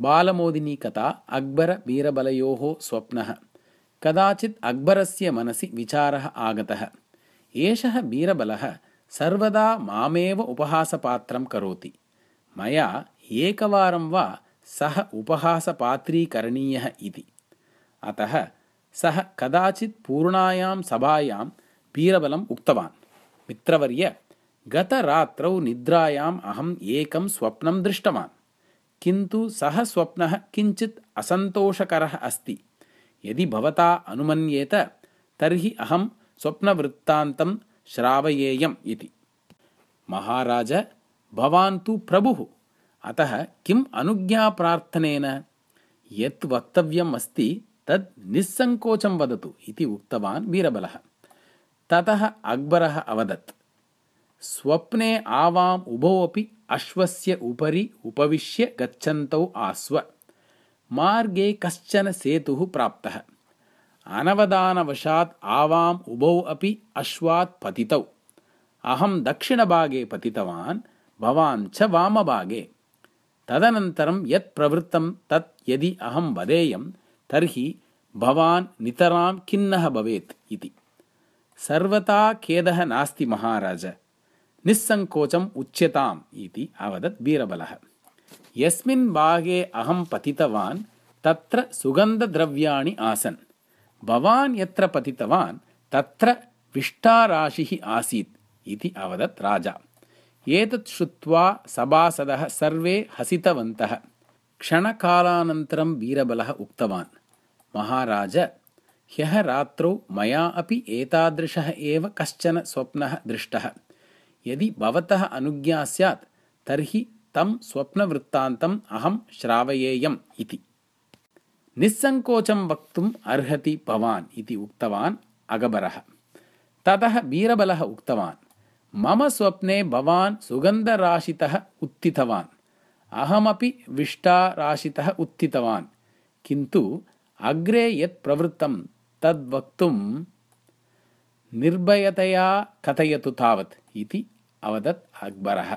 बालमोदिनी कथा अक्बरबीरबलयोः स्वप्नः। कदाचित् अक्बरस्य मनसि विचारः आगतः। एषः बीरबलः सर्वदा मामेव उपहासपात्रं करोति। मया एकवारं वा सः उपहासपात्रीकरणीयः इति। अतः सः कदाचित् पूर्णायां सभायां बीरबलम् उक्तवान्। मित्रवर्य गतरात्रौ निद्रायाम् अहम् एकं स्वप्नं दृष्टवान् किन्तु सः स्वप्नः किञ्चित् असन्तोषकरः अस्ति। यदि भवता अनुमन्येत तर्हि अहं स्वप्नवृत्तान्तं श्रावयेयम् इति। महाराज भवान् तु प्रभुः। अतः किम् अनुज्ञाप्रार्थनेन? यत् वक्तव्यम् अस्ति तद् निस्सङ्कोचं वदतु इति उक्तवान् बीरबलः ततः अक्बरः अवदत् स्वप्ने आवाम् उभौ अपि अश्वस्य उपरि उपविश्य गच्छन्तौ आस्व। मार्गे कश्चन सेतुः प्राप्तः। अनवदानवशात् आवाम् उभौ अपि अश्वात् पतितौ। अहं दक्षिणभागे पतितवान् भवान् च वामभागे। तदनन्तरं यत् प्रवृत्तं तत् यदि अहं वदेयं तर्हि भवान् नितरां खिन्नः भवेत् इति। सर्वथा खेदः नास्ति महाराज निस्सङ्कोचम् उच्यताम् इति अवदत् बीरबलः। यस्मिन् भागे अहं पतितवान् तत्र सुगन्धद्रव्याणि आसन्। भवान् यत्र पतितवान् तत्र विष्टाराशिः आसीत् इति अवदत् राजा। एतत् श्रुत्वा सभासदः सर्वे हसितवन्तः। क्षणकालानन्तरं बीरबलः उक्तवान् महाराज ह्यः रात्रौ मया अपि एतादृशः एव कश्चन स्वप्नः दृष्टः यदि भवतः अनुज्ञा स्यात् तर्हि तं स्वप्नवृत्तान्तम् अहं श्रावयेयम् इति। निस्सङ्कोचं वक्तुम् अर्हति भवान् इति उक्तवान् अगबरः। ततः बीरबलः उक्तवान् मम स्वप्ने भवान् सुगन्धराशितः उत्थितवान्। अहमपि विष्टाराशितः उत्थितवान्। किन्तु अग्रे यत् प्रवृत्तं तद्वक्तुं निर्भयतया कथयतु तावत् इति अवदत् अक्बरः।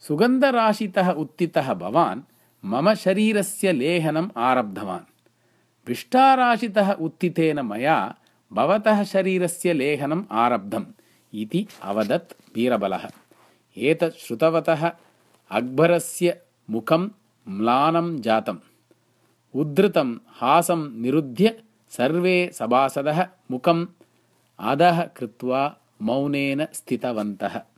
सुगन्धराशितः उत्थितः भवान् मम शरीरस्य लेहनम् आरब्धवान्। विष्टाराशितः उत्थितेन मया भवतः शरीरस्य लेहनम् आरब्धम् इति अवदत् बीरबलः एतत् श्रुतवतः अक्बरस्य मुखं म्लानं जातम्। उद्धृतं हासं निरुध्य सर्वे सभासदः मुखम् अधः कृत्वा मौनेन स्थितवन्तः